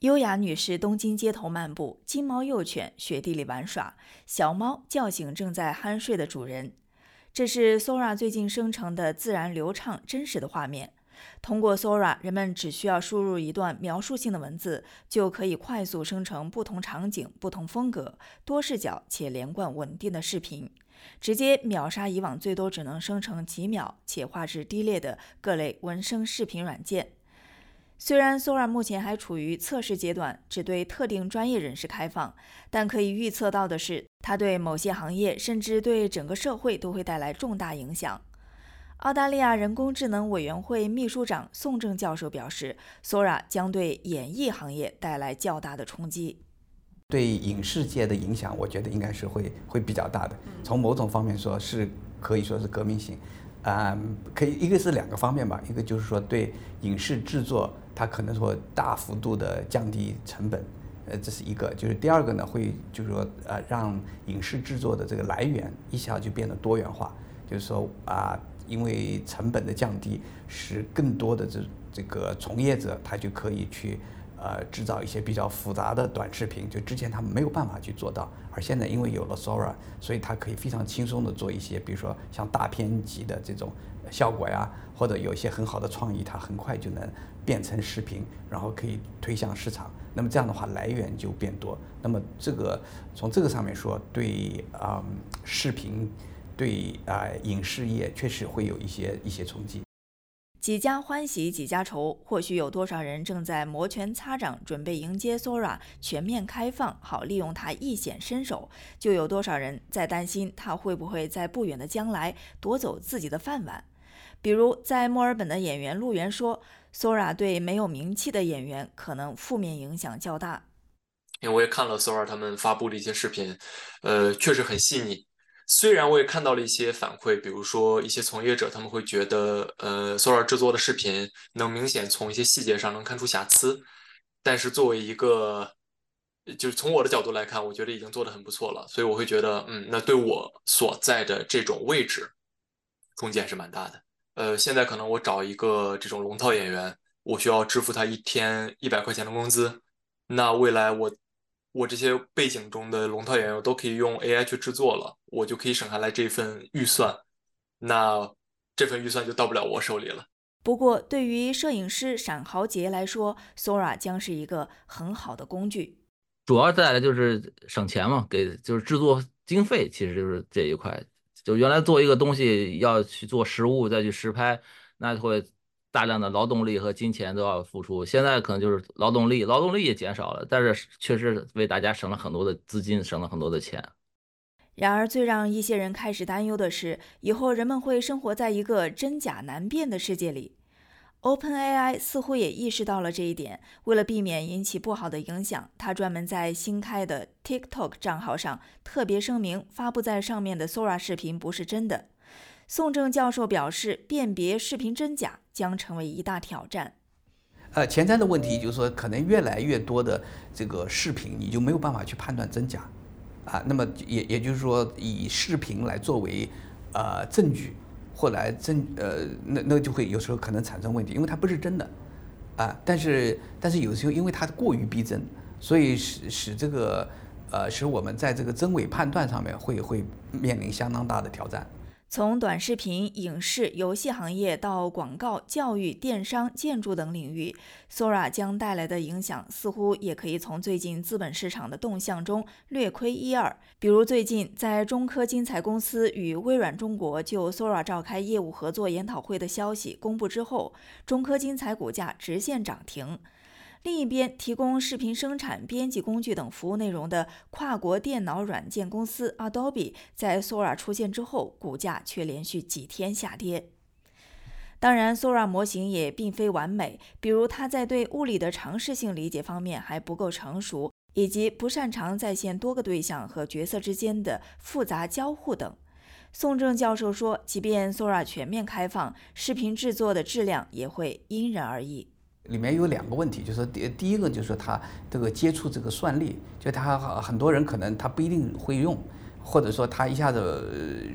优雅女士东京街头漫步，金毛幼犬雪地里玩耍，小猫叫醒正在酣睡的主人。这是 Sora 最近生成的自然流畅、真实的画面。通过 Sora，人们只需要输入一段描述性的文字，就可以快速生成不同场景、不同风格、多视角且连贯稳定的视频，直接秒杀以往最多只能生成几秒且画质低劣的各类文生视频软件。虽然 Sora 目前还处于测试阶段，只对特定专业人士开放，但可以预测到的是，它对某些行业甚至对整个社会都会带来重大影响。澳大利亚人工智能委员会秘书长宋正教授表示，Sora 将对演艺行业带来较大的冲击。对影视界的影响，我觉得应该是会会比较大的。从某种方面说，是可以说是革命性。啊，可以，一个是两个方面吧，一个就是说对影视制作，它可能说大幅度的降低成本，呃，这是一个，就是第二个呢，会就是说呃，让影视制作的这个来源一下就变得多元化，就是说啊，因为成本的降低，使更多的这这个从业者他就可以去。呃，制造一些比较复杂的短视频，就之前他们没有办法去做到，而现在因为有了 Sora，所以它可以非常轻松的做一些，比如说像大片级的这种效果呀，或者有一些很好的创意，它很快就能变成视频，然后可以推向市场。那么这样的话，来源就变多。那么这个从这个上面说，对啊，视频对啊影视业确实会有一些一些冲击。几家欢喜几家愁，或许有多少人正在摩拳擦掌，准备迎接 Sora 全面开放，好利用它一显身手；就有多少人在担心它会不会在不远的将来夺走自己的饭碗。比如，在墨尔本的演员陆源说，Sora 对没有名气的演员可能负面影响较大。因为我也看了 Sora 他们发布的一些视频，呃，确实很细腻。虽然我也看到了一些反馈，比如说一些从业者他们会觉得，呃，Sora 制作的视频能明显从一些细节上能看出瑕疵，但是作为一个，就是从我的角度来看，我觉得已经做得很不错了，所以我会觉得，嗯，那对我所在的这种位置，空间还是蛮大的。呃，现在可能我找一个这种龙套演员，我需要支付他一天一百块钱的工资，那未来我。我这些背景中的龙套演员都可以用 AI 去制作了，我就可以省下来这份预算，那这份预算就到不了我手里了。不过，对于摄影师闪豪杰来说，Sora 将是一个很好的工具。主要带来就是省钱嘛，给就是制作经费，其实就是这一块。就原来做一个东西要去做实物，再去实拍，那会。大量的劳动力和金钱都要付出，现在可能就是劳动力，劳动力也减少了，但是确实为大家省了很多的资金，省了很多的钱。然而，最让一些人开始担忧的是，以后人们会生活在一个真假难辨的世界里。OpenAI 似乎也意识到了这一点，为了避免引起不好的影响，他专门在新开的 TikTok 账号上特别声明，发布在上面的 Sora 视频不是真的。宋正教授表示，辨别视频真假将成为一大挑战。呃，前瞻的问题就是说，可能越来越多的这个视频，你就没有办法去判断真假，啊，那么也也就是说，以视频来作为呃证据，或来证呃，那那就会有时候可能产生问题，因为它不是真的，啊，但是但是有时候因为它过于逼真，所以使使这个呃使我们在这个真伪判断上面会会面临相当大的挑战。从短视频、影视、游戏行业到广告、教育、电商、建筑等领域，Sora 将带来的影响似乎也可以从最近资本市场的动向中略窥一二。比如，最近在中科金财公司与微软中国就 Sora 召开业务合作研讨会的消息公布之后，中科金财股价直线涨停。另一边，提供视频生产、编辑工具等服务内容的跨国电脑软件公司 Adobe，在 Sora 出现之后，股价却连续几天下跌。当然，Sora 模型也并非完美，比如它在对物理的常识性理解方面还不够成熟，以及不擅长再现多个对象和角色之间的复杂交互等。宋正教授说，即便 Sora 全面开放，视频制作的质量也会因人而异。里面有两个问题，就是第第一个就是说他这个接触这个算力，就他很多人可能他不一定会用，或者说他一下子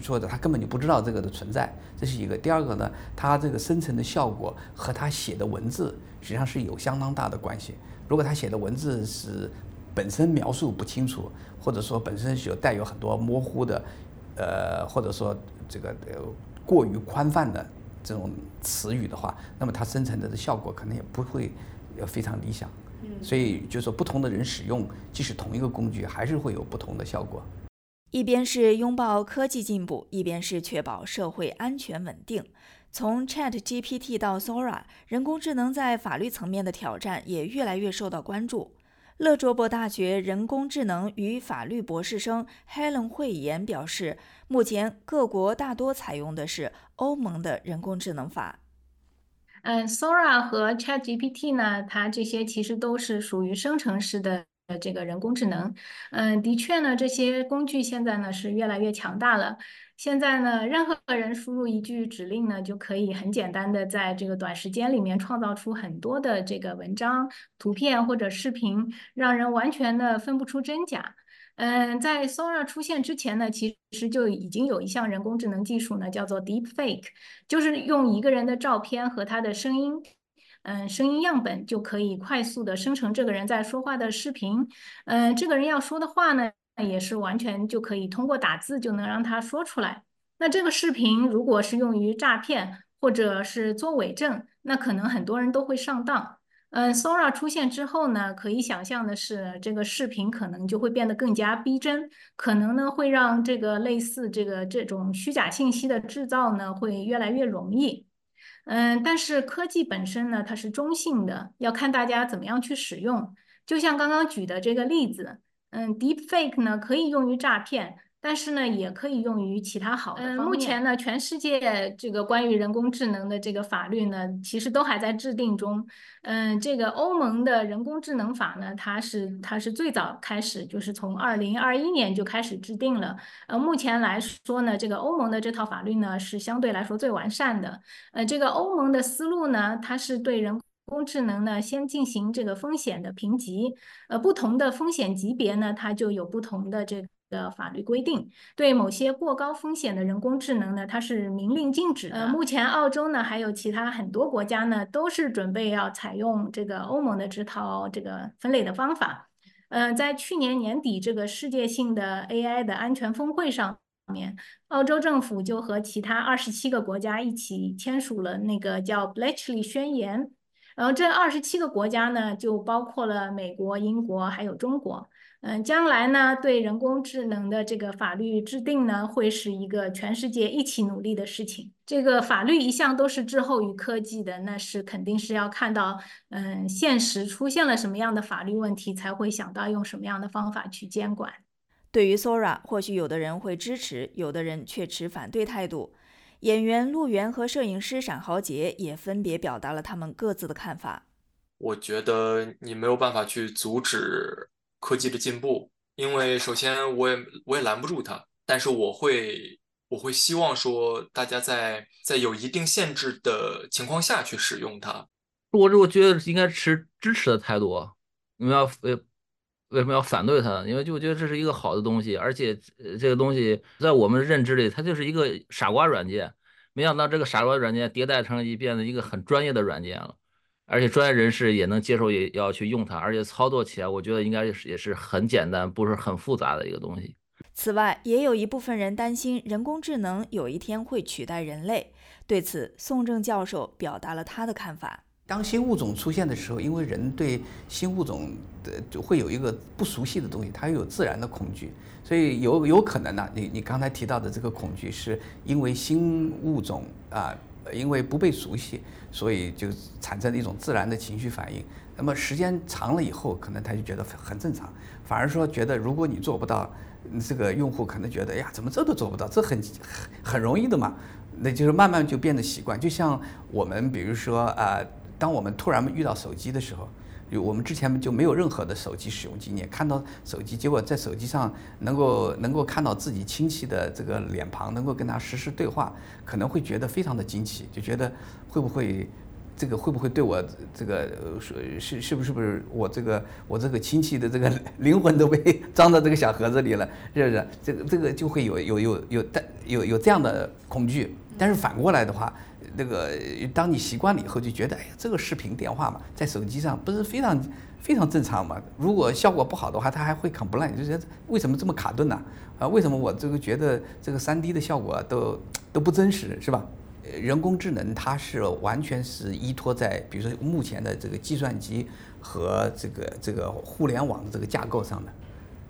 说的他根本就不知道这个的存在，这是一个。第二个呢，他这个生成的效果和他写的文字实际上是有相当大的关系。如果他写的文字是本身描述不清楚，或者说本身是有带有很多模糊的，呃，或者说这个呃过于宽泛的这种词语的话，那么它生成的的效果可能也不会非常理想。所以就是说，不同的人使用，即使同一个工具，还是会有不同的效果。一边是拥抱科技进步，一边是确保社会安全稳定。从 Chat GPT 到 Sora，人工智能在法律层面的挑战也越来越受到关注。勒卓伯大学人工智能与法律博士生 Helen 慧妍表示，目前各国大多采用的是欧盟的人工智能法。嗯，Sora 和 Chat GPT 呢，它这些其实都是属于生成式的呃这个人工智能。嗯，的确呢，这些工具现在呢是越来越强大了。现在呢，任何人输入一句指令呢，就可以很简单的在这个短时间里面创造出很多的这个文章、图片或者视频，让人完全的分不出真假。嗯，在 Sora 出现之前呢，其实就已经有一项人工智能技术呢，叫做 Deepfake，就是用一个人的照片和他的声音，嗯，声音样本就可以快速的生成这个人在说话的视频。嗯，这个人要说的话呢，也是完全就可以通过打字就能让他说出来。那这个视频如果是用于诈骗或者是做伪证，那可能很多人都会上当。嗯，Sora 出现之后呢，可以想象的是，这个视频可能就会变得更加逼真，可能呢会让这个类似这个这种虚假信息的制造呢会越来越容易。嗯，但是科技本身呢，它是中性的，要看大家怎么样去使用。就像刚刚举的这个例子，嗯，Deepfake 呢可以用于诈骗。但是呢，也可以用于其他好的方面。目前呢，全世界这个关于人工智能的这个法律呢，其实都还在制定中。嗯，这个欧盟的人工智能法呢，它是它是最早开始，就是从二零二一年就开始制定了。呃，目前来说呢，这个欧盟的这套法律呢，是相对来说最完善的。呃，这个欧盟的思路呢，它是对人工智能呢，先进行这个风险的评级。呃，不同的风险级别呢，它就有不同的这。的法律规定，对某些过高风险的人工智能呢，它是明令禁止的。呃，目前澳洲呢，还有其他很多国家呢，都是准备要采用这个欧盟的这套这个分类的方法。嗯，在去年年底这个世界性的 AI 的安全峰会上面，澳洲政府就和其他二十七个国家一起签署了那个叫 Bletchley 宣言。然后这二十七个国家呢，就包括了美国、英国还有中国。嗯，将来呢，对人工智能的这个法律制定呢，会是一个全世界一起努力的事情。这个法律一向都是滞后于科技的，那是肯定是要看到，嗯，现实出现了什么样的法律问题，才会想到用什么样的方法去监管。对于 Sora，或许有的人会支持，有的人却持反对态度。演员陆源和摄影师闪豪杰也分别表达了他们各自的看法。我觉得你没有办法去阻止。科技的进步，因为首先我也我也拦不住它，但是我会我会希望说大家在在有一定限制的情况下去使用它。我我觉得应该持支持的态度，你们要为为什么要反对它？因为就我觉得这是一个好的东西，而且这个东西在我们认知里，它就是一个傻瓜软件。没想到这个傻瓜软件迭代成一变得一个很专业的软件了。而且专业人士也能接受，也要去用它，而且操作起来，我觉得应该是也是很简单，不是很复杂的一个东西。此外，也有一部分人担心人工智能有一天会取代人类。对此，宋正教授表达了他的看法：当新物种出现的时候，因为人对新物种的就会有一个不熟悉的东西，它有自然的恐惧，所以有有可能呢，你你刚才提到的这个恐惧，是因为新物种啊。因为不被熟悉，所以就产生了一种自然的情绪反应。那么时间长了以后，可能他就觉得很正常，反而说觉得如果你做不到，这个用户可能觉得哎呀，怎么这都做不到？这很很很容易的嘛。那就是慢慢就变得习惯。就像我们比如说啊，当我们突然遇到手机的时候。有我们之前就没有任何的手机使用经验，看到手机，结果在手机上能够能够看到自己亲戚的这个脸庞，能够跟他实时对话，可能会觉得非常的惊奇，就觉得会不会这个会不会对我这个是是是不是不是我这个我这个亲戚的这个 灵魂都被 装到这个小盒子里了，是不是？这个这个就会有有有有但有有这样的恐惧。但是反过来的话，那个当你习惯了以后，就觉得哎呀，这个视频电话嘛，在手机上不是非常非常正常嘛？如果效果不好的话，它还会 complain，就觉得为什么这么卡顿呢？啊，为什么我这个觉得这个三 D 的效果都都不真实，是吧？人工智能它是完全是依托在比如说目前的这个计算机和这个这个互联网的这个架构上的。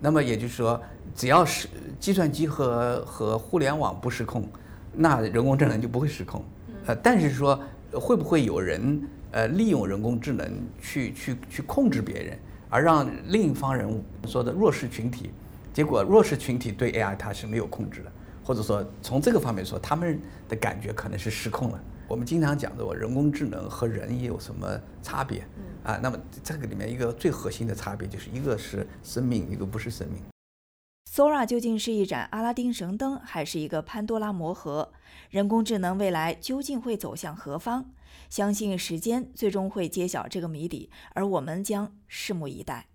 那么也就是说，只要是计算机和和互联网不失控，那人工智能就不会失控。呃，但是说会不会有人呃利用人工智能去去去控制别人，而让另一方人说的弱势群体，结果弱势群体对 AI 它是没有控制的。或者说，从这个方面说，他们的感觉可能是失控了。我们经常讲的，我人工智能和人也有什么差别？啊，那么这个里面一个最核心的差别，就是一个是生命，一个不是生命。Sora 究竟是一盏阿拉丁神灯，还是一个潘多拉魔盒？人工智能未来究竟会走向何方？相信时间最终会揭晓这个谜底，而我们将拭目以待。